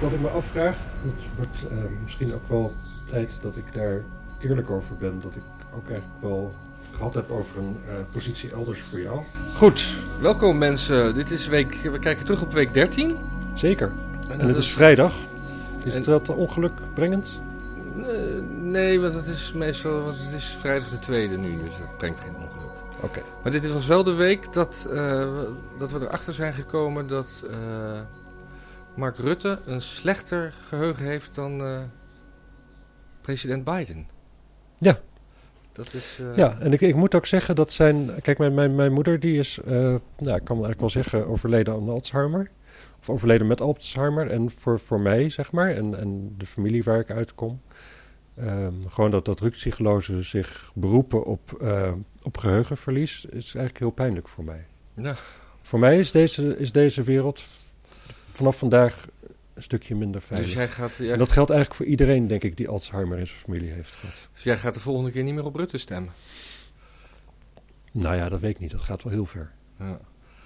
wat ik me afvraag, het wordt eh, misschien ook wel tijd dat ik daar eerlijk over ben. Dat ik ook eigenlijk wel gehad heb over een eh, positie elders voor jou. Goed, welkom mensen. Dit is week, we kijken terug op week 13. Zeker. En, En het is vrijdag. Is En- dat ongelukbrengend? Eh, nee, want het is meestal want het is vrijdag de tweede nu, dus dat brengt geen ongeluk. Oké. Maar dit was wel de week dat, eh, dat we erachter zijn gekomen dat eh, Mark Rutte een slechter geheugen heeft dan eh, president Biden. Ja. Dat is. eh, Ja, en ik, ik moet ook zeggen dat zijn... Kijk, mijn, mijn, mijn moeder die is, eh, nou, ik kan eigenlijk wel zeggen, overleden aan Alzheimer. Of overleden met Alzheimer. En voor, voor mij, zeg maar, en, en de familie waar ik uitkom... ehm, gewoon dat, dat rukpsychologen zich beroepen op, op geheugenverlies... is eigenlijk heel pijnlijk voor mij. Ja. Voor mij is deze, is deze wereld vanaf vandaag een stukje minder veilig. Dus jij gaat, jij, En dat geldt eigenlijk voor iedereen, denk ik, die Alzheimer in zijn familie heeft gehad. dus jij gaat de volgende keer niet meer op Rutte stemmen. Nou ja, dat weet ik niet. Dat gaat wel heel ver. Ja.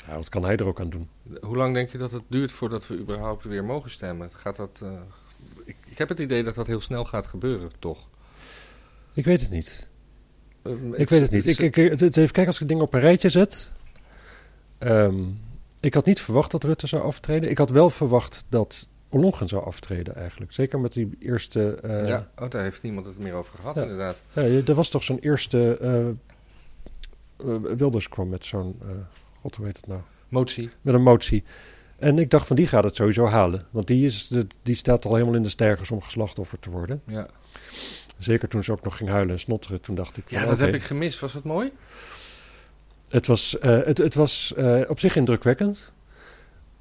Ja, wat kan hij er ook aan doen? Hoe lang denk je dat het duurt voordat we überhaupt weer mogen stemmen? Gaat dat, eh, ik, ik heb het idee dat dat heel snel gaat gebeuren, toch? Ik weet het niet. Ehm, Ik weet het niet. Ik, ik, het, het heeft, kijk, als ik dingen op een rijtje zet. ehm, ik had niet verwacht dat Rutte zou aftreden. Ik had wel verwacht dat Ollongren zou aftreden eigenlijk. Zeker met die eerste... eh, ja, oh, daar heeft niemand het meer over gehad, Ja. inderdaad. ja, er was toch zo'n eerste... eh, Wilders kwam met zo'n... God, hoe heet het nou? Motie. Met een motie. En ik dacht van, die gaat het sowieso halen. Want die, is, de- die staat al helemaal in de stijgers om geslachtoffer te worden. Ja, Zeker toen ze ook nog ging huilen en snotteren. Toen dacht ik van, ja dat heb ik gemist. Was dat mooi? Het was, eh, het, het was eh, op zich indrukwekkend.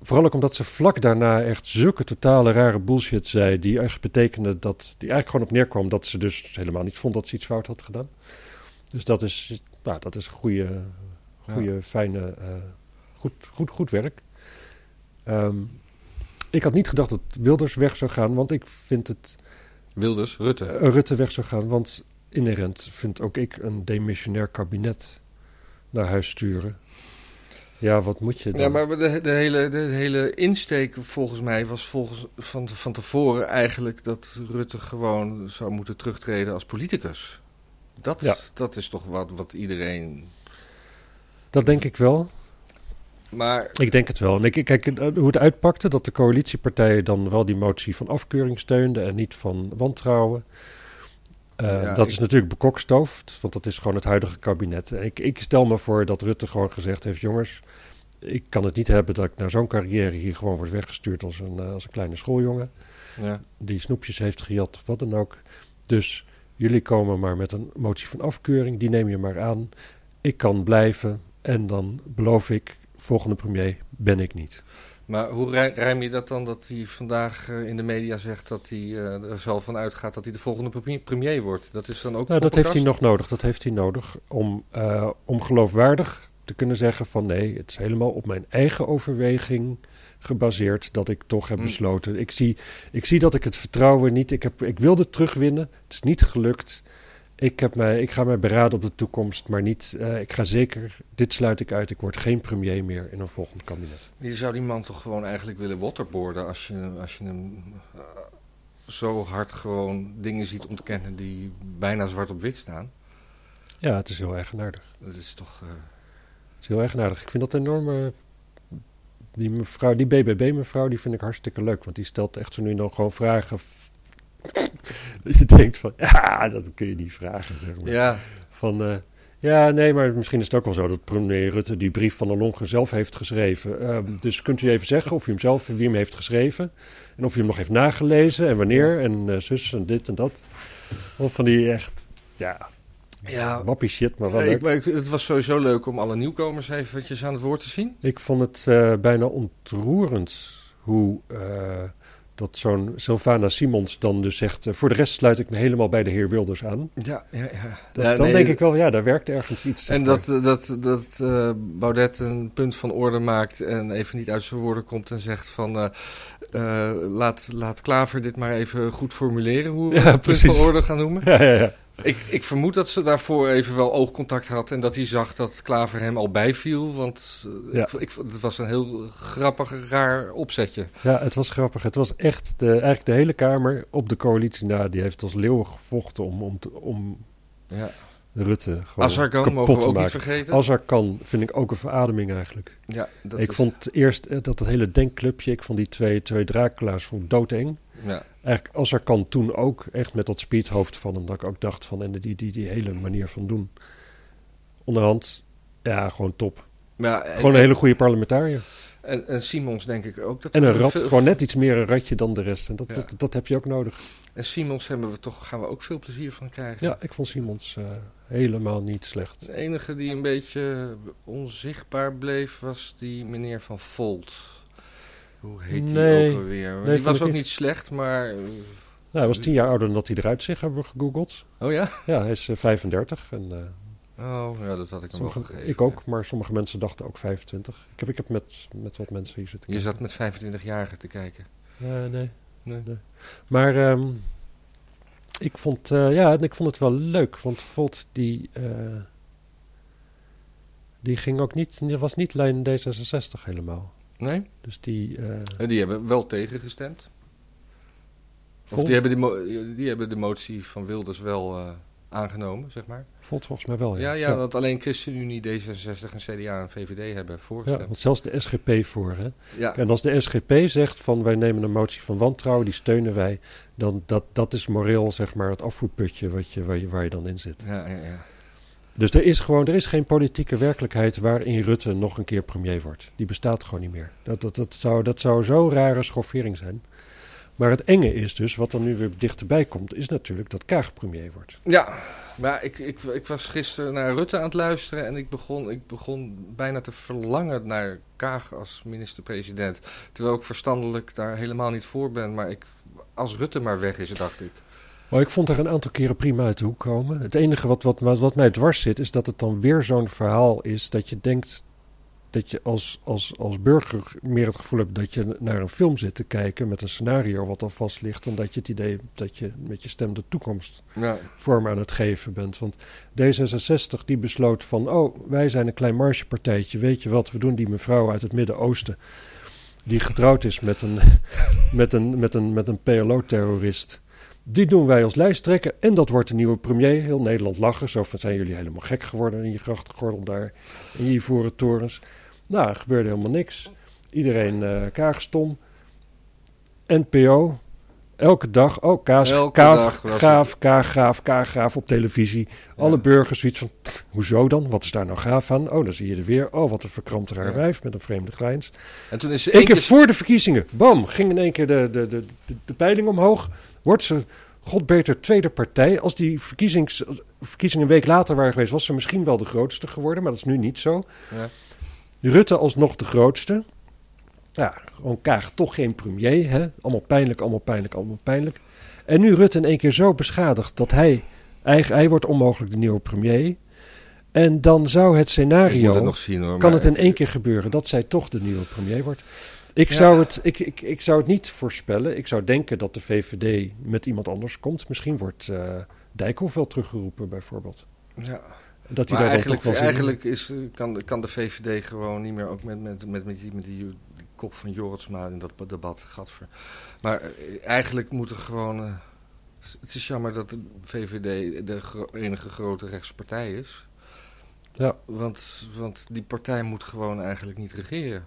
Vooral ook omdat ze vlak daarna echt zulke totale rare bullshit zei. Die echt betekende dat. Die eigenlijk gewoon op neerkwam dat ze dus helemaal niet vond dat ze iets fout had gedaan. Dus dat is, nou, dat is goede, goede fijne. eh, goed, goed, goed werk. Ehm, ik had niet gedacht dat Wilders weg zou gaan, want ik vind het. Wilders, Rutte. Rutte weg zou gaan, want inherent vind ook ik een demissionair kabinet naar huis sturen. Ja, wat moet je dan? Ja, maar de, de, hele, de hele insteek volgens mij was volgens, van, van tevoren eigenlijk dat Rutte gewoon zou moeten terugtreden als politicus. Dat, Ja. dat is toch wat, wat iedereen... Dat denk ik wel. Maar Ik denk het wel. En ik, kijk, eh, hoe het uitpakte, dat de coalitiepartijen dan wel die motie van afkeuring steunden en niet van wantrouwen. Eh, Ja, dat ik- is natuurlijk bekokstoofd, want dat is gewoon het huidige kabinet. Ik, ik stel me voor dat Rutte gewoon gezegd heeft: jongens, ik kan het niet hebben dat ik naar zo'n carrière hier gewoon word weggestuurd als een, eh, als een kleine schooljongen. ja, die snoepjes heeft gejat of wat dan ook. Dus jullie komen maar met een motie van afkeuring, die neem je maar aan. Ik kan blijven en dan beloof ik, volgende premier ben ik niet. Maar hoe rij- rijm je dat dan dat hij vandaag eh, in de media zegt dat hij eh, er zal van uitgaat dat hij de volgende premier- wordt? Dat is dan ook Nou, dat heeft hij nog nodig. Dat heeft hij nodig om, eh, om geloofwaardig te kunnen zeggen van nee, het is helemaal op mijn eigen overweging gebaseerd dat ik toch heb Mm. besloten. Ik zie, ik zie dat ik het vertrouwen niet. Ik, heb, ik wilde terugwinnen. Het is niet gelukt. Ik, heb mij, ik ga mij beraden op de toekomst, maar niet. eh, ik ga zeker. Dit sluit ik uit. Ik word geen premier meer in een volgend kabinet. Je zou die man toch gewoon eigenlijk willen waterboarden als je, als je hem eh, zo hard gewoon dingen ziet ontkennen die bijna zwart op wit staan. Ja, het is heel eigenaardig. Dat is toch... eh, Het is heel eigenaardig. Ik vind dat enorm. eh, die mevrouw, die BBB-mevrouw, die vind ik hartstikke leuk. Want die stelt echt zo nu en dan gewoon vragen. dat je denkt van, ja, dat kun je niet vragen, zeg maar. ja, Van, eh, ja, nee, maar misschien is het ook wel zo dat premier Rutte die brief van de Longe zelf heeft geschreven. Ehm, dus kunt u even zeggen of u hem zelf, wie hem heeft geschreven. En of u hem nog heeft nagelezen en wanneer en eh, zus en dit en dat. Of van die echt, ja, ja wappie shit, maar wel Ja, leuk. ik, maar ik- het was sowieso leuk om alle nieuwkomers eventjes aan het woord te zien. Ik vond het eh, bijna ontroerend hoe dat zo'n Sylvana Simons dan dus zegt... eh, voor de rest sluit ik me helemaal bij de heer Wilders aan. Ja, ja, ja. Dat- Ja, dan nee, denk ik wel, ja, daar werkt ergens iets. En maar. dat, dat, dat eh, Baudet een punt van orde maakt en even niet uit zijn woorden komt en zegt van... eh, eh, laat, laat Klaver dit maar even goed formuleren, hoe we Ja, het punt van orde gaan noemen. Ja, ja, ja. Ik, ik vermoed dat ze daarvoor even wel oogcontact had en dat hij zag dat Klaver hem al bijviel. Want eh, Ja. ik, ik, het was een heel grappig, raar opzetje. Ja, het was grappig. Het was echt de, eigenlijk de hele Kamer op de coalitie na. Die heeft als leeuwen gevochten om, om, te- om Ja. Rutte gewoon kapot mogen we ook niet vergeten. Als er kan, vind ik ook een verademing eigenlijk. ja, dat ik is- vond eerst eh, dat het hele denkclubje, ik vond die twee, twee Dracula's vond doodeng. Ja. Eigenlijk als er kan toen ook echt met dat speedhoofd van hem, dat ik ook dacht van en die, die, die hele manier van doen. Onderhand, ja, gewoon top. Ja, en, Gewoon een hele goede parlementariër. en, en Simons denk ik ook. Dat En een rat, veel- gewoon net iets meer een ratje dan de rest. En dat, Ja. dat, dat heb je ook nodig. En Simons hebben we toch, gaan we ook veel plezier van krijgen. Ja, ik vond Simons eh, helemaal niet slecht. De enige die een beetje onzichtbaar bleef was die meneer van Volt. Hoe heet die Nee, ook alweer? nee, die was ook niet. niet slecht, maar... eh, Nou, hij was tien jaar ouder dan dat hij eruit zich hebben we gegoogeld. Oh ja? Ja, hij is eh, 35. En, eh, Oh, ja, dat had ik hem wel sommige- gegeven. ik ook, maar sommige mensen dachten ook 25. Ik heb, ik heb met, met wat mensen hier zitten Je zat met 25-jarigen te kijken. Eh, nee. Nee. Maar ehm, ik, vond, eh, ja, ik vond het wel leuk, want Volt die, eh, die ging ook niet, die was niet lijn D66 helemaal. Nee? Dus die, eh En die hebben wel tegengestemd. Of die hebben, de mo- die hebben de motie van Wilders wel eh, aangenomen, zeg maar. Volt volgens mij wel, Ja, ja. ja, want alleen ChristenUnie, D66 en CDA en VVD hebben Ja, voorgestemd. want zelfs de SGP voor, hè. Ja, En als de SGP zegt van wij nemen een motie van wantrouwen, die steunen wij, dan dat, dat is moreel zeg maar het afvoerputje wat je, waar, je, waar je dan in zit. ja, ja, ja. Dus er is gewoon, er is geen politieke werkelijkheid waarin Rutte nog een keer premier wordt. Die bestaat gewoon niet meer. Dat, dat, dat, zou, dat zou zo'n rare schoffering zijn. Maar het enge is dus, wat er nu weer dichterbij komt, is natuurlijk dat Kaag premier wordt. Ja, maar ik, ik, ik was gisteren naar Rutte aan het luisteren en ik begon, ik begon bijna te verlangen naar Kaag als minister-president. Terwijl ik verstandelijk daar helemaal niet voor ben, maar ik, als Rutte maar weg is, dacht ik. Maar ik vond er een aantal keren prima uit de hoek komen. Het enige wat, wat, wat, mij dwars zit, is dat het dan weer zo'n verhaal is dat je denkt dat je als, als, als burger meer het gevoel hebt dat je naar een film zit te kijken met een scenario wat al vast ligt, dan dat je het idee dat je met je stem de toekomst Ja, vorm aan het geven bent. Want D66 die besloot van, oh, wij zijn een klein margepartijtje, weet je wat, we doen die mevrouw uit het Midden-Oosten, die getrouwd is met een, met een, met een, met een PLO-terrorist. Die doen wij als lijsttrekker en dat wordt de nieuwe premier. Heel Nederland lachen, zo van zijn jullie helemaal gek geworden in je grachtengordel daar, in je ivoren torens. Nou, er gebeurde helemaal niks. Iedereen eh kaagstom. NPO, elke dag, oh, kaas, Elke kaaf, dag gaaf, kaag, gaaf, kaag, gaaf op televisie. Alle burgers zoiets van, pff, hoezo dan? Wat is daar nou gaaf aan? Oh, dan zie je er weer. Oh, wat een verkrampte raar Ja. wijf met een vreemde grijns. En toen is één keer keer... voor de verkiezingen, bam, ging in één keer de, de, de, de, de peiling omhoog. Wordt ze, god beter, tweede partij. Als die verkiezings, verkiezingen een week later waren geweest, was ze misschien wel de grootste geworden. Maar dat is nu niet zo. Ja. Rutte alsnog de grootste. Ja, gewoon Kaag toch geen premier. Hè? Allemaal pijnlijk, allemaal pijnlijk, allemaal pijnlijk. En nu Rutte in één keer zo beschadigd dat hij, hij, hij wordt onmogelijk de nieuwe premier. En dan zou het scenario, het nog zien hoor. kan het in één keer gebeuren dat zij toch de nieuwe premier wordt. Ik, Ja. zou het, ik, ik, ik zou het niet voorspellen. Ik zou denken dat de VVD met iemand anders komt. Misschien wordt eh Dijkhoff wel teruggeroepen bijvoorbeeld. Ja. Dat hij Maar daar eigenlijk, toch wel eigenlijk is, eh, kan, kan de VVD gewoon niet meer, ook met, met, met, met, die, met die, die kop van Jorritsma in dat debat, gadver. Maar eh, eigenlijk moet er gewoon... het is jammer dat de VVD de gro- enige grote rechtspartij is. Ja. Want, want die partij moet gewoon eigenlijk niet regeren.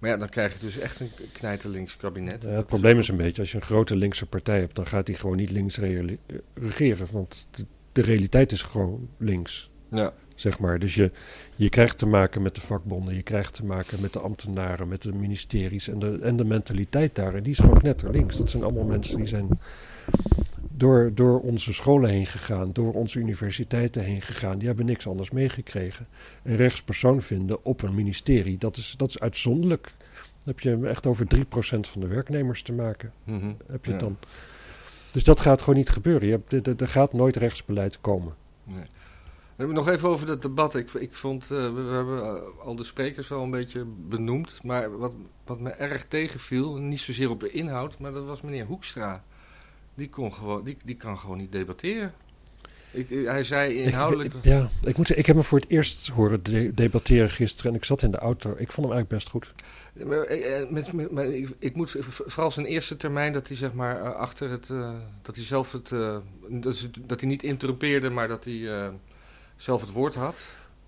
Maar ja, dan krijg je dus echt een knijterlinks kabinet. Ja, het probleem is een beetje, als je een grote linkse partij hebt, dan gaat die gewoon niet links eh, regeren. Want de, de realiteit is gewoon links, Ja, zeg maar. Dus je, je krijgt te maken met de vakbonden, je krijgt te maken met de ambtenaren, met de ministeries. En de, en de mentaliteit daar, en die is gewoon netter links. Dat zijn allemaal mensen die zijn door, door onze scholen heen gegaan, door onze universiteiten heen gegaan. Die hebben niks anders meegekregen. Een rechtspersoon vinden op een ministerie, dat is, dat is uitzonderlijk. Dan heb je echt over 3% van de werknemers te maken mhm. heb je Ja. dan. Dus dat gaat gewoon niet gebeuren. Je hebt, er- gaat nooit rechtsbeleid komen. Nee. We hebben nog even over dat debat. Ik, ik vond, eh, we, we hebben eh, al de sprekers wel een beetje benoemd. Maar wat, wat me erg tegenviel, niet zozeer op de inhoud, maar dat was meneer Hoekstra. Die, kon gewoon, die, die kan gewoon niet debatteren. Ik, hij zei inhoudelijk... Ik, ja, ik moet zeggen, ik heb hem voor het eerst horen de- debatteren gisteren en ik zat in de auto. Ik vond hem eigenlijk best goed. Maar, eh, eh, met, met, maar ik, ik moet vooral zijn eerste termijn dat hij zeg maar eh, achter het dat hij zelf het dat, hij niet interrumpeerde, maar dat hij zelf het woord had.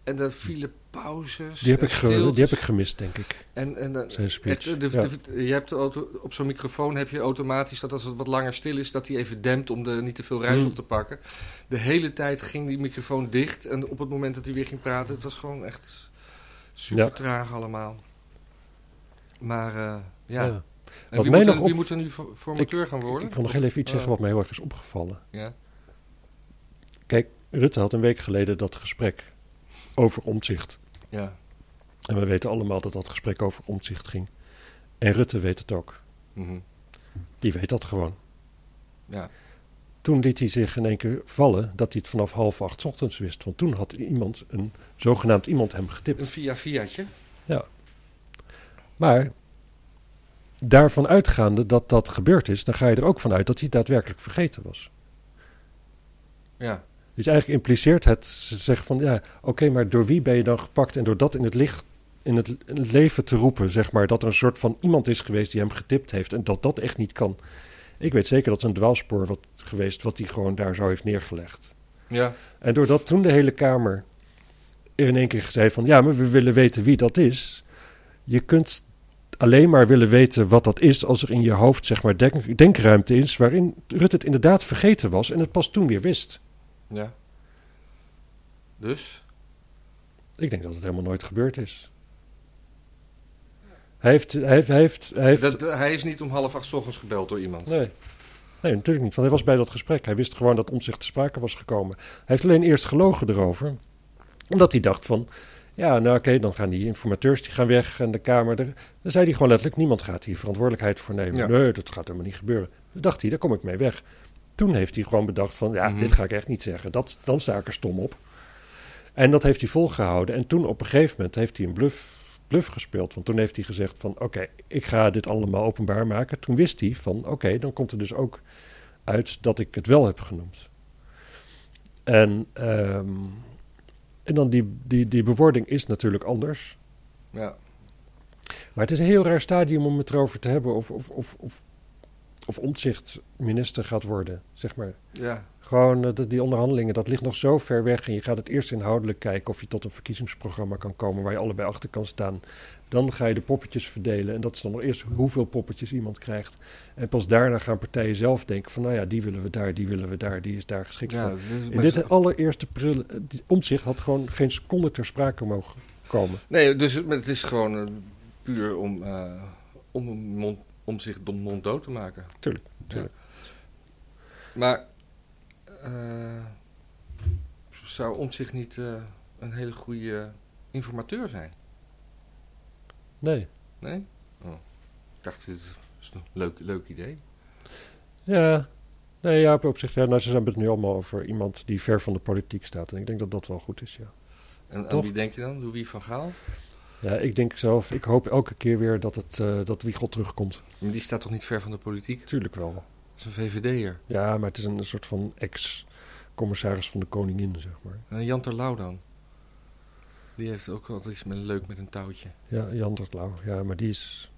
En er vielen pauzes. Die heb, ik, ge- die heb ik gemist, denk ik, En, en eh, zijn speech. de, Ja. de- je hebt auto, op zo'n microfoon heb je automatisch dat als het wat langer stil is, dat hij even dempt om er niet te veel ruis Hmm. op te pakken. De hele tijd ging die microfoon dicht en op het moment dat hij weer ging praten, het was gewoon echt super Ja. traag allemaal. Maar eh, ja. Ja. En Wat wie, mij moet nog er, wie op- moet er nu for- formateur gaan worden? Ik wil nog heel even iets zeggen Oh. wat mij heel erg is opgevallen. Ja. Kijk, Rutte had een week geleden dat gesprek over omzicht. Ja. En we weten allemaal dat dat gesprek over omzicht ging. En Rutte weet het ook. Mhm. Die weet dat gewoon. ja. Toen liet hij zich in één keer vallen dat hij het vanaf half acht 's ochtends wist. Want toen had iemand, een zogenaamd iemand hem Een getipt. via-viaatje. Maar daarvan uitgaande dat dat gebeurd is, dan ga je er ook vanuit dat hij daadwerkelijk vergeten was. Ja. Dus eigenlijk impliceert het zeggen van ja, oké, maar door wie ben je dan gepakt en door dat in het licht, in het, in het leven te roepen, zeg maar, dat er een soort van iemand is geweest die hem getipt heeft en dat dat echt niet kan. Ik weet zeker dat het een dwaalspoor wat geweest wat hij gewoon daar zo heeft neergelegd. Ja. En doordat toen de hele Kamer er in één keer zei van ja, maar we willen weten wie dat is. Je kunt alleen maar willen weten wat dat is als er in je hoofd zeg maar denk, denkruimte is waarin Rutte het inderdaad vergeten was en het pas toen weer wist. Ja. Dus? Ik denk dat het helemaal nooit gebeurd is. Hij heeft, hij heeft, hij heeft, hij heeft Dat, dat- hij is niet om half acht 's ochtends gebeld door iemand. nee. Nee, natuurlijk niet. Want hij was bij dat gesprek. Hij wist gewoon dat omzicht te sprake was gekomen. Hij heeft alleen eerst gelogen erover. Omdat hij dacht van... Ja, nou oké, dan gaan die informateurs die gaan weg en de Kamer... Er, dan zei hij gewoon letterlijk, niemand gaat hier verantwoordelijkheid voor nemen. Ja. Nee, dat gaat helemaal niet gebeuren. Dan dacht hij, daar kom ik mee weg. Toen heeft hij gewoon bedacht van... Ja, Mhm. dit ga ik echt niet zeggen. Dat, dan sta ik er stom op. En dat heeft hij volgehouden. En toen op een gegeven moment heeft hij een bluff, bluff gespeeld. Want toen heeft hij gezegd van... Oké, ik ga dit allemaal openbaar maken. Toen wist hij van... Oké, dan komt er dus ook uit dat ik het wel heb genoemd. En, ehm, en dan die, die, die bewoording is natuurlijk anders. Ja. Maar het is een heel raar stadium om het erover te hebben of, of, of, of, of omzicht minister gaat worden, zeg maar. Ja. Gewoon dat- die onderhandelingen, dat ligt nog zo ver weg. En je gaat het eerst inhoudelijk kijken of je tot een verkiezingsprogramma kan komen waar je allebei achter kan staan. Dan ga je de poppetjes verdelen. En dat is dan nog eerst hoeveel poppetjes iemand krijgt. En pas daarna gaan partijen zelf denken van nou ja, die willen we daar, die willen we daar, die is daar geschikt ja voor. In dit allereerste pril, omzicht had gewoon geen seconde ter sprake mogen komen. Nee, dus het, het is gewoon eh, puur om, eh, om, een mond, om zich dom monddood te maken. Tuurlijk, tuurlijk. Maar eh, zou om zich niet eh, een hele goede informateur zijn? Nee. Nee? Oh. Ik dacht, dit is een leuk, leuk idee. Ja, nee, ja, op zich, ja, nou, ze hebben het nu allemaal over iemand die ver van de politiek staat. En ik denk dat dat wel goed is, ja. En aan Toch? wie denk je dan? Louis van Gaal? Ja, ik denk zelf, ik hoop elke keer weer dat, het, eh, dat Wiegel terugkomt. Maar die staat toch niet ver van de politiek? Tuurlijk wel. Dat is een VVD'er. Ja, maar het is een soort van ex-commissaris van de koningin, zeg maar. En Jan Terlouw dan? Die heeft ook altijd iets met, leuk met een touwtje. Ja, Jan Terlouw. Ja, maar die is...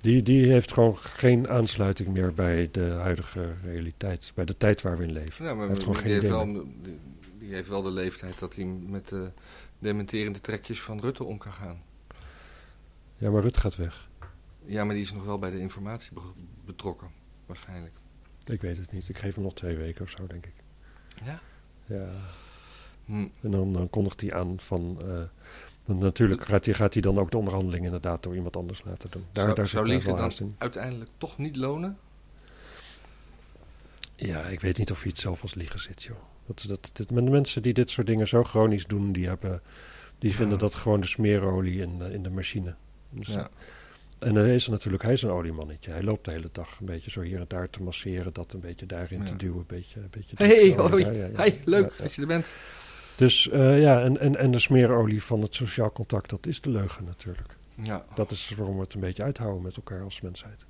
Die, die heeft gewoon geen aansluiting meer bij de huidige realiteit. Bij de tijd waar we in leven. Ja, maar heeft gewoon die, geen heeft wel, die, die heeft wel de leeftijd dat hij met de dementerende trekjes van Rutte om kan gaan. Ja, maar Rutte gaat weg. Ja, maar die is nog wel bij de informatie be- betrokken, waarschijnlijk. Ik weet het niet. Ik geef hem nog twee weken of zo, denk ik. Ja? Ja. Hm. En dan, dan kondigt hij aan van... eh, dan natuurlijk gaat hij, gaat hij dan ook de onderhandeling inderdaad door iemand anders laten doen. Daar, zou daar zou zit dan in. uiteindelijk toch niet lonen? Ja, ik weet niet of hij het zelf als liegen zit, joh. Dat, dat, dit, de mensen die dit soort dingen zo chronisch doen, die, hebben, die Ja. vinden dat gewoon de smeerolie in, de- in de machine. Dus, Ja. En dan is natuurlijk, hij is een oliemannetje. Hij loopt de hele dag een beetje zo hier en daar te masseren, dat een beetje daarin Ja. te duwen, een beetje... Een beetje Hey, hoi. daar. Hey, leuk dat je er bent. Dus eh, ja, en, en, en de smeerolie van het sociaal contact, dat is de leugen natuurlijk. Ja. Dat is waarom we het een beetje uithouden met elkaar als mensheid.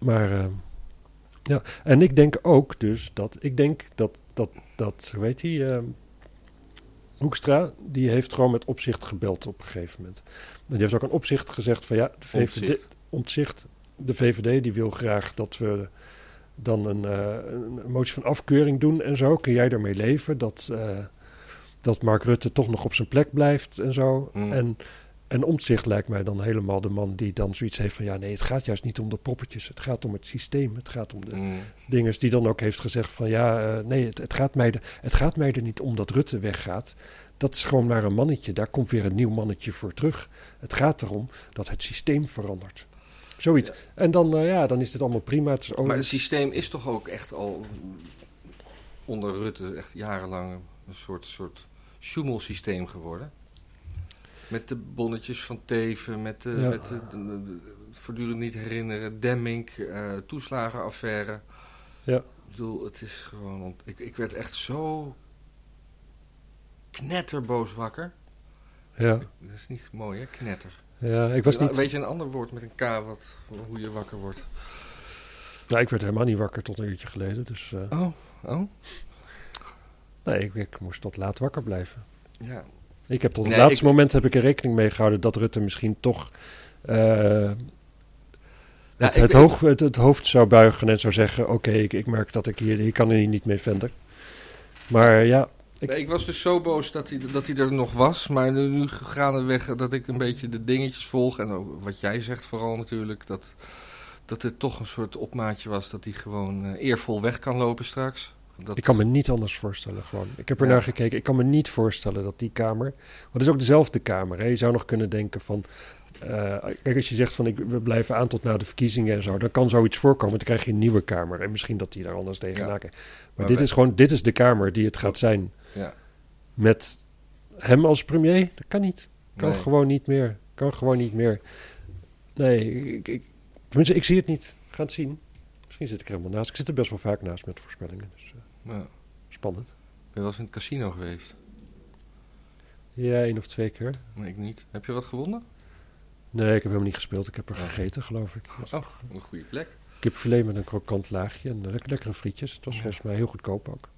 Maar eh, Ja, en ik denk ook dus dat, ik denk dat, dat, dat hoe heet die, ehm, Hoekstra, die heeft gewoon met opzicht gebeld op een gegeven moment. En die heeft ook aan opzicht gezegd van ja, de VVD. Omtzigt, de VVD die wil graag dat we dan een, eh, een motie van afkeuring doen en zo. Kun jij ermee leven dat, eh, dat Mark Rutte toch nog op zijn plek blijft en zo? Mm. En, en Omtzigt lijkt mij dan helemaal de man die dan zoiets heeft van ja, nee, het gaat juist niet om de poppetjes. Het gaat om het systeem. Het gaat om de Mm. dingers die dan ook heeft gezegd van ja, eh, nee, het, het, gaat mij de, het gaat mij er niet om dat Rutte weggaat. Dat is gewoon maar een mannetje. Daar komt weer een nieuw mannetje voor terug. Het gaat erom dat het systeem verandert. Zoiets. En dan, eh, ja, dan is dit allemaal prima. Het Maar het systeem is toch ook echt al onder Rutte echt jarenlang een soort, soort systeem geworden? Met de bonnetjes van Teven, met de, Ja. met de, de- voortdurend niet herinneren, Demming, eh, toeslagenaffaire. Ja. Ik bedoel, het is gewoon... Ik, ik werd echt zo knetterboos wakker. ja, Dat is niet mooi, hè? Knetter. ja, ik was niet... Weet je een ander woord met een K wat, hoe je wakker wordt? Nou, ik werd helemaal niet wakker tot een uurtje geleden. Dus eh, Oh, oh, nee, ik, ik moest tot laat wakker blijven. ja. Ik heb tot het Nee, laatste ik- moment heb ik er rekening mee gehouden dat Rutte misschien toch eh, Ja, het, het, ik- hoog, het, het hoofd zou buigen en zou zeggen: Oké, ik, ik merk dat ik hier, ik kan hier niet mee verder. Maar ja, Ik- Nee, ik was dus zo boos dat hij, dat hij er nog was. Maar nu, nu gaandeweg dat ik een beetje de dingetjes volg. En ook wat jij zegt vooral natuurlijk. Dat, dat het toch een soort opmaatje was dat hij gewoon eh, eervol weg kan lopen straks. Dat, ik kan me niet anders voorstellen. Gewoon. Ik heb er Ja. naar gekeken. Ik kan me niet voorstellen dat die kamer. Want het is ook dezelfde kamer. Hè? Je zou nog kunnen denken van. eh, kijk, als je zegt van ik, we blijven aan tot na de verkiezingen en zo, dan kan zoiets voorkomen. Dan krijg je een nieuwe kamer. En misschien dat die daar anders tegenaan Ja. Maar, Maar dit wij- is gewoon, dit is de kamer die het gaat zijn. Ja. Met hem als premier? Dat kan niet. Kan Nee. gewoon niet meer. Kan gewoon niet meer. Nee, ik, ik, tenminste, ik zie het niet. Gaan het zien. Misschien zit ik er helemaal naast. Ik zit er best wel vaak naast met voorspellingen. Dus eh, Ja. spannend. Ben je wel eens in het casino geweest? Ja, één of twee keer. Nee, ik niet. Heb je wat gewonnen? Nee, ik heb helemaal niet gespeeld. Ik heb er Ja. gegeten, geloof ik. Oh, een goede plek. Kipfilet met een krokant laagje en lek- lekkere frietjes. Het was Ja. volgens mij heel goedkoop ook.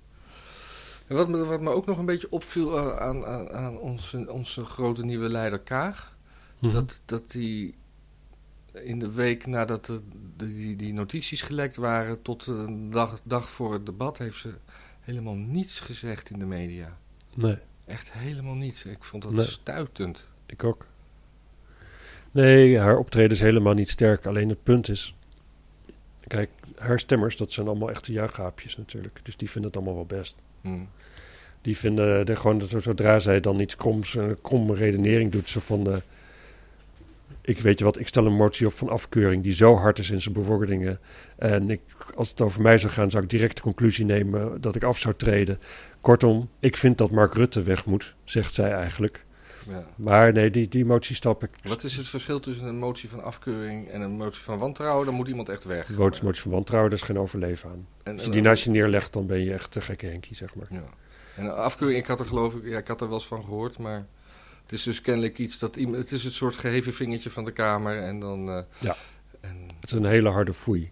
En wat me, wat me ook nog een beetje opviel eh, aan, aan, aan onze, onze grote nieuwe leider Kaag. Mhm. Dat, dat die in de week nadat de, de- die, die notities gelekt waren, tot een dag, dag voor het debat, heeft ze helemaal niets gezegd in de media. Nee, Echt helemaal niets. Ik vond dat Nee. stuitend. ik ook. Nee, haar optreden is helemaal niet sterk. Alleen het punt is... Kijk, haar stemmers, dat zijn allemaal echte juichhaapjes natuurlijk. Dus die vinden het allemaal wel best. Hm. Die vinden er gewoon, dat zodra zij dan iets kroms, een kromme redenering doet, ze van... de ik weet je wat, ik stel een motie op van afkeuring die zo hard is in zijn bevorderingen. En ik, als het over mij zou gaan, zou ik direct de conclusie nemen dat ik af zou treden. Kortom, ik vind dat Mark Rutte weg moet, zegt zij eigenlijk. Ja. Maar nee, die, die motie stap ik. Wat is het verschil tussen een motie van afkeuring en een motie van wantrouwen? Dan moet iemand echt weg. De motie, motie van wantrouwen, daar is geen overleven aan. En, Als je die naast je neerlegt, dan ben je echt de gekke Henkie, zeg maar. Ja. En een afkeuring, ik had er geloof ik, ja, ik had er wel eens van gehoord, maar het is dus kennelijk iets dat iemand, het is het soort geheven vingertje van de Kamer en dan. eh, Ja. En, Het is een hele harde foei.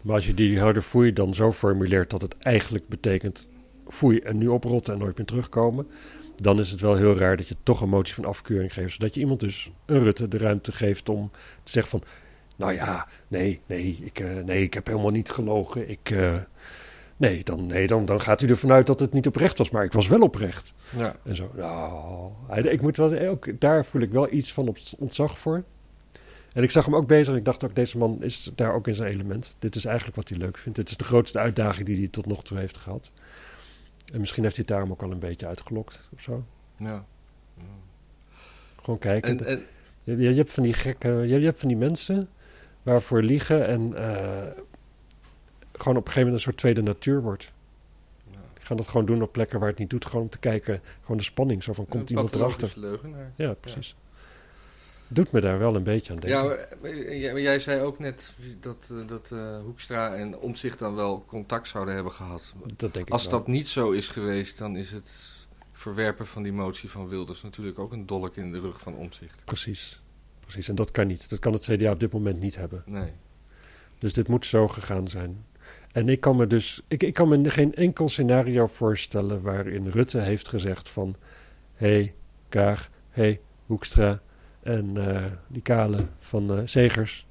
Maar als je die harde foei dan zo formuleert dat het eigenlijk betekent foei en nu oprotten en nooit meer terugkomen, dan is het wel heel raar dat je toch een motie van afkeuring geeft. Zodat je iemand dus, een Rutte, de ruimte geeft om te zeggen van, nou ja, nee, nee, ik, eh, nee, ik heb helemaal niet gelogen. Ik, eh, nee, dan, nee dan, dan gaat u ervan uit dat het niet oprecht was, maar ik was wel oprecht. ja. En zo, nou, ik moet wel, ook, daar voel ik wel iets van op ontzag voor. En ik zag hem ook bezig en ik dacht ook, deze man is daar ook in zijn element. Dit is eigenlijk wat hij leuk vindt. Dit is de grootste uitdaging die hij tot nog toe heeft gehad. En misschien heeft hij het daarom ook al een beetje uitgelokt of zo. ja. Gewoon kijken. En, en, je, je hebt van die gekke, je, je hebt van die mensen waarvoor liegen en eh, gewoon op een gegeven moment een soort tweede natuur wordt. ja. Die gaan dat gewoon doen op plekken waar het niet doet. Gewoon om te kijken, gewoon de spanning. Zo van, komt Een iemand erachter? leugenaar. Ja, precies. Doet me daar wel een beetje aan denken. Ja, maar, maar jij, zei ook net dat, eh, dat eh, Hoekstra en Omtzigt dan wel contact zouden hebben gehad. dat denk ik Als wel. dat niet zo is geweest, dan is het verwerpen van die motie van Wilders natuurlijk ook een dolk in de rug van Omtzigt. Precies. Precies, en dat kan niet. Dat kan het CDA op dit moment niet hebben. Nee. Dus dit moet zo gegaan zijn. En ik kan me dus, ik, ik kan me geen enkel scenario voorstellen waarin Rutte heeft gezegd van, hé, hey, Kaag, hé, hey, Hoekstra en uh, die kale van uh, Zegers.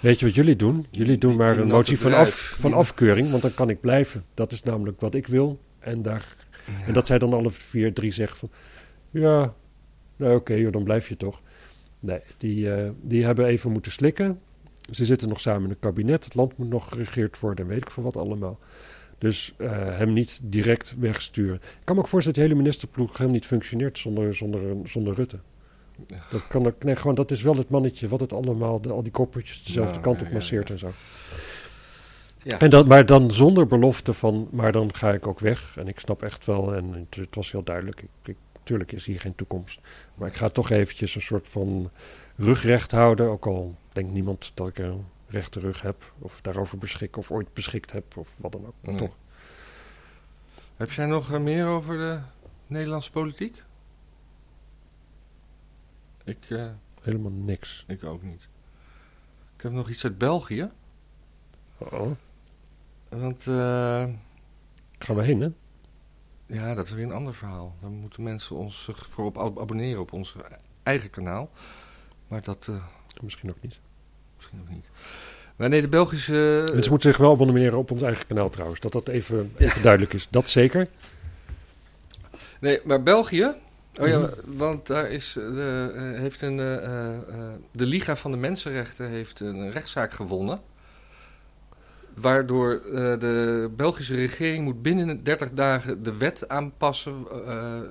Weet je wat jullie doen? Jullie doen maar een motie van, af, van afkeuring, want dan kan ik blijven. Dat is namelijk wat ik wil. En, daar, ja. en dat zij dan alle vier, drie zeggen van... Ja, nou oké, okay, dan blijf je toch. Nee, die, uh, die hebben even moeten slikken. Ze zitten nog samen in een kabinet. Het land moet nog geregeerd worden en weet ik veel wat allemaal. Dus uh, hem niet direct wegsturen. Ik kan me ook voorstellen dat die hele ministerploeg helemaal niet functioneert zonder, zonder, zonder Rutte. Ja. Dat, kan ook, nee, gewoon, dat is wel het mannetje wat het allemaal, de, al die koppertjes dezelfde kant op masseert ja. en zo. Ja. En dat, maar dan zonder belofte van, maar dan ga ik ook weg. En ik snap echt wel, en het, het was heel duidelijk, ik, ik, tuurlijk is hier geen toekomst. Maar ik ga toch eventjes een soort van rugrecht houden. Ook al denkt niemand dat ik een rechte rug heb, of daarover beschik, of ooit beschikt heb, of wat dan ook. Nee. toch. Heb jij nog eh, meer over de Nederlandse politiek? Ik, eh, Helemaal niks. ik ook niet. Ik heb nog iets uit België. Oh, Want eh, gaan we heen, hè? ja, dat is weer een ander verhaal. Dan moeten mensen ons zich voor op ab- abonneren op ons eigen kanaal. Maar dat Misschien ook niet. Misschien nog niet. Maar nee, de Belgische... Mensen moeten zich wel abonneren op ons eigen kanaal trouwens. Dat dat even, even duidelijk is. Dat zeker. Nee, maar België. Oh ja, Mhm. want daar is eh, de, eh, heeft een, eh, de Liga van de Mensenrechten heeft een rechtszaak gewonnen. Waardoor de Belgische regering moet binnen 30 dagen de wet aanpassen.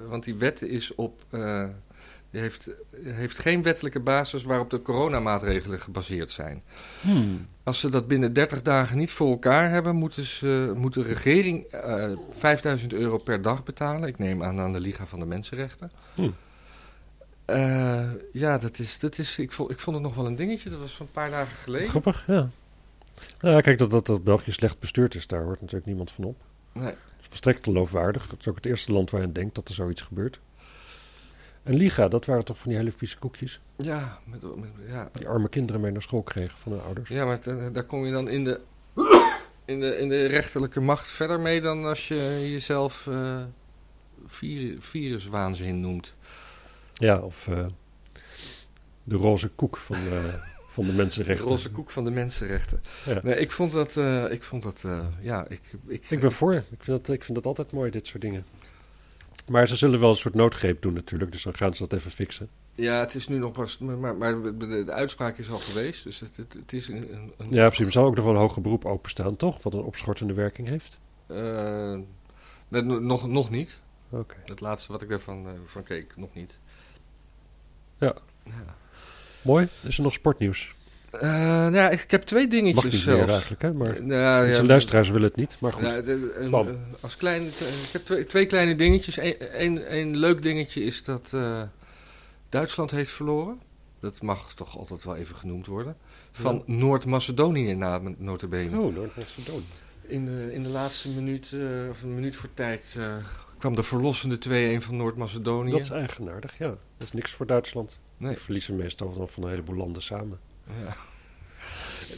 want die wet is op. die heeft, heeft geen wettelijke basis waarop de coronamaatregelen gebaseerd zijn. Hmm. Als ze dat binnen 30 dagen niet voor elkaar hebben, moeten ze, moet de regering eh 5000 euro per dag betalen. Ik neem aan aan de Liga van de Mensenrechten. Hm. Eh, ja, dat is, dat is, ik, vond, ik vond het nog wel een dingetje. Dat was van een paar dagen geleden. Grappig, ja. Nou ja, kijk, dat, dat, dat België slecht bestuurd is, daar hoort natuurlijk niemand van op. Nee. Dat is volstrekt geloofwaardig. Het is ook het eerste land waar je denkt dat er zoiets gebeurt. En Liga, dat waren toch van die hele vieze koekjes? Ja, met, met- ja. Die arme kinderen mee naar school kregen van hun ouders. ja, maar eh, daar kom je dan in de, in, de, in de rechterlijke macht verder mee dan als je jezelf eh vir, viruswaanzin noemt. Ja, of eh, de roze koek van, van de De mensenrechten. roze koek van de mensenrechten. Ja. Nee, ik vond dat, ik vond dat, ja, ik, ik, Ik ben voor. Ik vind, dat, ik vind dat altijd mooi, dit soort dingen. Maar ze zullen wel een soort noodgreep doen natuurlijk, dus dan gaan ze dat even fixen. Ja, het is nu nog pas, maar, maar, de, uitspraak is al geweest, dus het, het, het is een... een, Ja, precies. Er zal ook nog wel een hoger beroep openstaan, toch? Wat een opschortende werking heeft. eh, nog, nog niet. Oké. Het laatste wat ik daarvan eh, van keek, nog niet. Ja. Ja. Mooi. Is er nog sportnieuws? Nou ja, ik heb twee dingetjes Mag niet zelfs. meer eigenlijk, hè? Maar Nou, ja, onze luisteraars willen het niet. Maar goed. De- een- als klein, ik heb twee, twee kleine dingetjes. Eén een, een leuk dingetje is dat eh, Duitsland heeft verloren. Dat mag toch altijd wel even genoemd worden. Van Noord-Macedonië na notabene. Oh, Noord-Macedonië. In de, in de laatste minuut, eh, of een minuut voor tijd, kwam de verlossende 2-1 van Noord-Macedonië. Dat is eigenaardig, ja. Dat is niks voor Duitsland. Nee. Die verliezen meestal van, van een heleboel landen samen. Ja.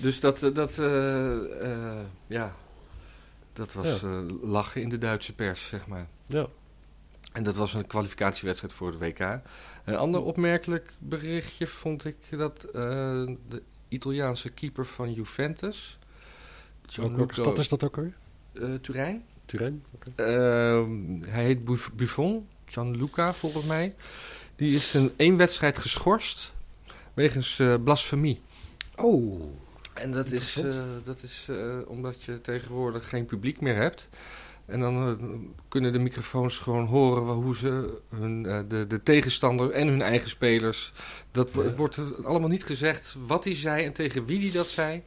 Dus dat, eh, dat eh, eh, ja, dat was Ja. lachen in de Duitse pers, zeg maar. Ja. En dat was een kwalificatiewedstrijd voor het WK. Een ander opmerkelijk berichtje vond ik dat de Italiaanse keeper van Juventus, Welke Gianluca stad is dat ook alweer? eh, Turijn, Turijn? Ehm, hij heet Buff- Buffon, Gianluca volgens mij. Die is een één wedstrijd geschorst wegens eh, blasfemie. Oh. En dat is, eh, dat is eh, omdat je tegenwoordig geen publiek meer hebt. En dan kunnen de microfoons gewoon horen hoe ze hun, de, de tegenstander en hun eigen spelers. Dat Ja. wordt allemaal niet gezegd wat hij zei en tegen wie hij dat zei.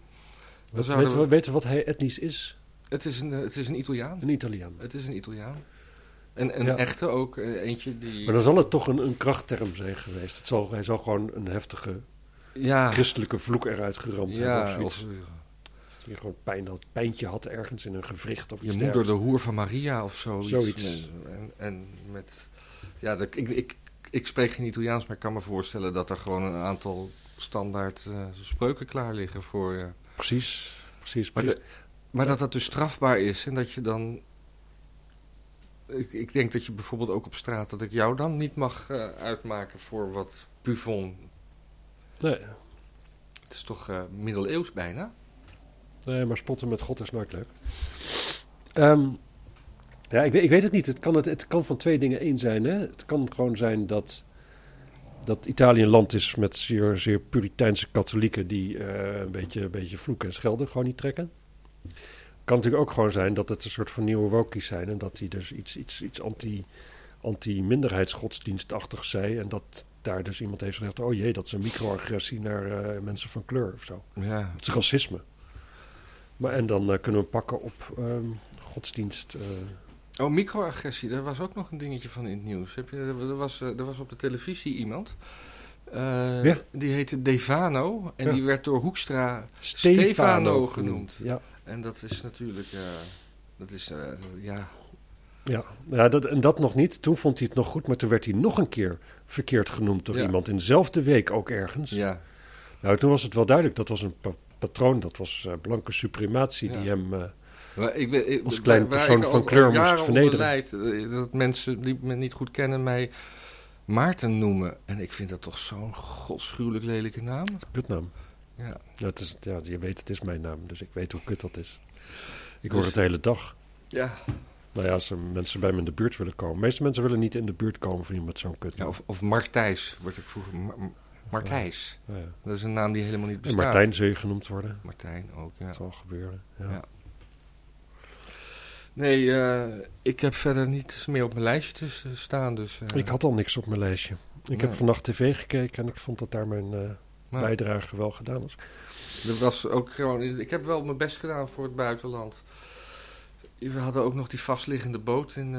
Wat, weten, we, we- weten we wat hij etnisch is? Het is een, het is een Italiaan. Een Italiaan. Het is een Italiaan. En een Ja. echte ook. eh, eentje die. Maar dan zal het toch een, een krachtterm zijn geweest. Het zal, hij zal gewoon een heftige ja, christelijke vloek eruit geramd hebben of zoiets. of, Dat hij gewoon pijn had, pijntje had ergens in een gewricht of je iets moeder de hoer van Maria of zoiets. Zoiets. En, en met. Ja, dat, ik, ik, ik spreek geen Italiaans, maar ik kan me voorstellen dat er gewoon een aantal standaard uh, spreuken klaar liggen voor je. Precies, precies. De, maar dat dat dus strafbaar is en dat je dan... Ik, ik, denk dat je bijvoorbeeld ook op straat, dat ik jou dan niet mag uh, uitmaken voor wat Buffon. Nee. Het is toch uh, middeleeuws bijna? Nee, maar spotten met God is nooit leuk. Um, ja, ik weet, ik weet het niet. Het kan, het, het kan van twee dingen één zijn. Hè? Het kan gewoon zijn dat, dat Italië een land is met zeer, zeer puriteinse katholieken die uh, een, beetje, een beetje vloeken en schelden gewoon niet trekken. Het kan natuurlijk ook gewoon zijn dat het een soort van nieuwe wokies zijn en dat die dus iets, iets, iets anti, anti-minderheidsgodsdienstachtig zei en dat daar dus iemand heeft gezegd, oh jee, dat is een microagressie naar uh, mensen van kleur of zo. Ja. Het is racisme. Maar, en dan uh, kunnen we pakken op um, godsdienst. Oh, microagressie, daar was ook nog een dingetje van in het nieuws. Heb je, er, was, er was op de televisie iemand. Uh, ja. Die heette Devano. En Ja. die werd door Hoekstra Stefano, Stefano genoemd. Ja, En dat is natuurlijk... eh, dat is, eh, ja... ja. ja dat, en dat nog niet. Toen vond hij het nog goed, maar toen werd hij nog een keer verkeerd genoemd door iemand. In dezelfde week ook ergens. Ja, Nou, toen was het wel duidelijk. Dat was een pa- patroon, dat was eh, blanke suprematie die hem... eh, maar ik, Als waar persoon van kleur moest vernederen. eh, dat mensen die me niet goed kennen mij Maarten noemen. En ik vind dat toch zo'n godschuwelijk lelijke naam. kutnaam. Ja. Nou, het is, ja, je weet, het is mijn naam, dus ik weet hoe kut dat is. Ik Dus- hoor het de hele dag. Ja. Nou ja, als er mensen bij me in de buurt willen komen. De meeste mensen willen niet in de buurt komen van iemand zo'n kut. ja of, of Martijs, word ik vroeger. Ma- Ma- Martijs. Ja. Dat is een naam die helemaal niet En bestaat. Martijn zul je genoemd worden. Martijn ook, ja. Dat zal gebeuren. Ja. Nee, eh, ik heb verder niet meer op mijn lijstje te staan. Dus, eh, Ik had al niks op mijn lijstje. Ik heb vannacht tv gekeken en ik vond dat daar mijn eh, bijdrage wel gedaan was. er was ook gewoon, ik heb wel mijn best gedaan voor het buitenland. We hadden ook nog die vastliggende boot in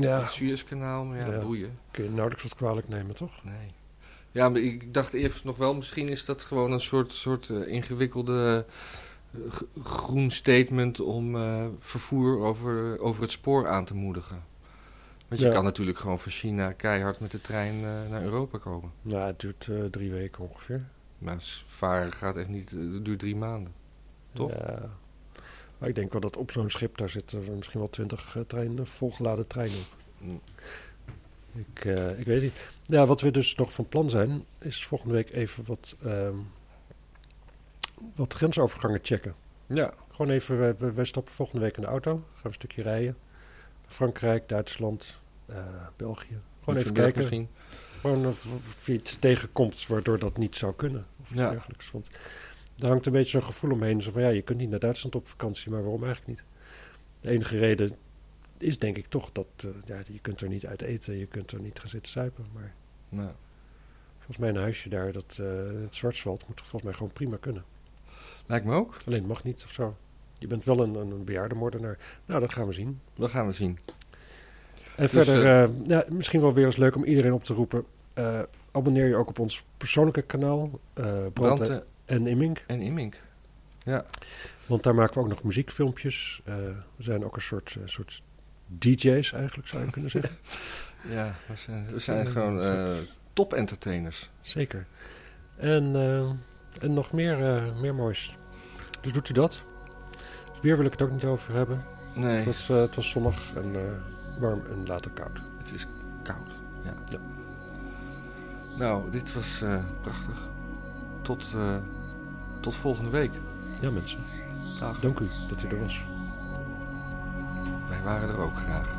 Ja. het Suezkanaal. Maar ja, Ja. boeien. Kun je nauwelijks wat kwalijk nemen, toch? Nee. Ja, maar ik dacht eerst nog wel, misschien is dat gewoon een soort, soort ingewikkelde groen statement om eh, vervoer over, over het spoor aan te moedigen. Want je Ja. kan natuurlijk gewoon van China keihard met de trein eh, naar Europa komen. Nou, het duurt eh, drie weken ongeveer. Maar varen gaat echt niet, het duurt drie maanden. Toch? Ja. Maar ik denk wel dat op zo'n schip, daar zitten misschien wel twintig treinen, volgeladen treinen op. Mm. Ik, ik weet niet. Ja, wat we dus nog van plan zijn, is volgende week even wat, ehm, wat grensovergangen checken. Ja, Gewoon even, wij, wij- stappen volgende week in de auto, gaan we een stukje rijden. Frankrijk, Duitsland, eh, België. Gewoon even kijken. Misschien. Gewoon of, je iets tegenkomt waardoor dat niet zou kunnen. Of iets Ja. dergelijks. Want daar hangt een beetje zo'n gevoel omheen. Zo van ja, je kunt niet naar Duitsland op vakantie, maar waarom eigenlijk niet? De enige reden is denk ik toch dat eh, ja, je kunt er niet uit eten, je kunt er niet gaan zitten zuipen. Maar Nou, volgens mij een huisje daar, dat, eh, het Zwartsveld, moet volgens mij gewoon prima kunnen. Lijkt me ook. Alleen het mag niet of zo. Je bent wel een, een, bejaardenmoordenaar. Nou, dat gaan we zien. Dat gaan we zien. En Dus, verder, eh, ja, misschien wel weer eens leuk om iedereen op te roepen. eh, abonneer je ook op ons persoonlijke kanaal, eh Branden en Immink. en Immink. Ja, Want daar maken we ook nog muziekfilmpjes. Eh, we zijn ook een soort, eh, soort DJ's eigenlijk, zou je kunnen zeggen. ja we zijn, we zijn gewoon zo. eh, top entertainers. Zeker. En, eh, en nog meer, eh, meer moois. Dus doet u dat. Weer wil ik het ook niet over hebben. Nee, Het, was, eh, het was zonnig en eh, warm en later koud. het is koud. Ja. Ja. Nou, dit was prachtig. Tot, tot volgende week. Ja mensen, Dag. dank u dat u er was. Wij waren er ook graag.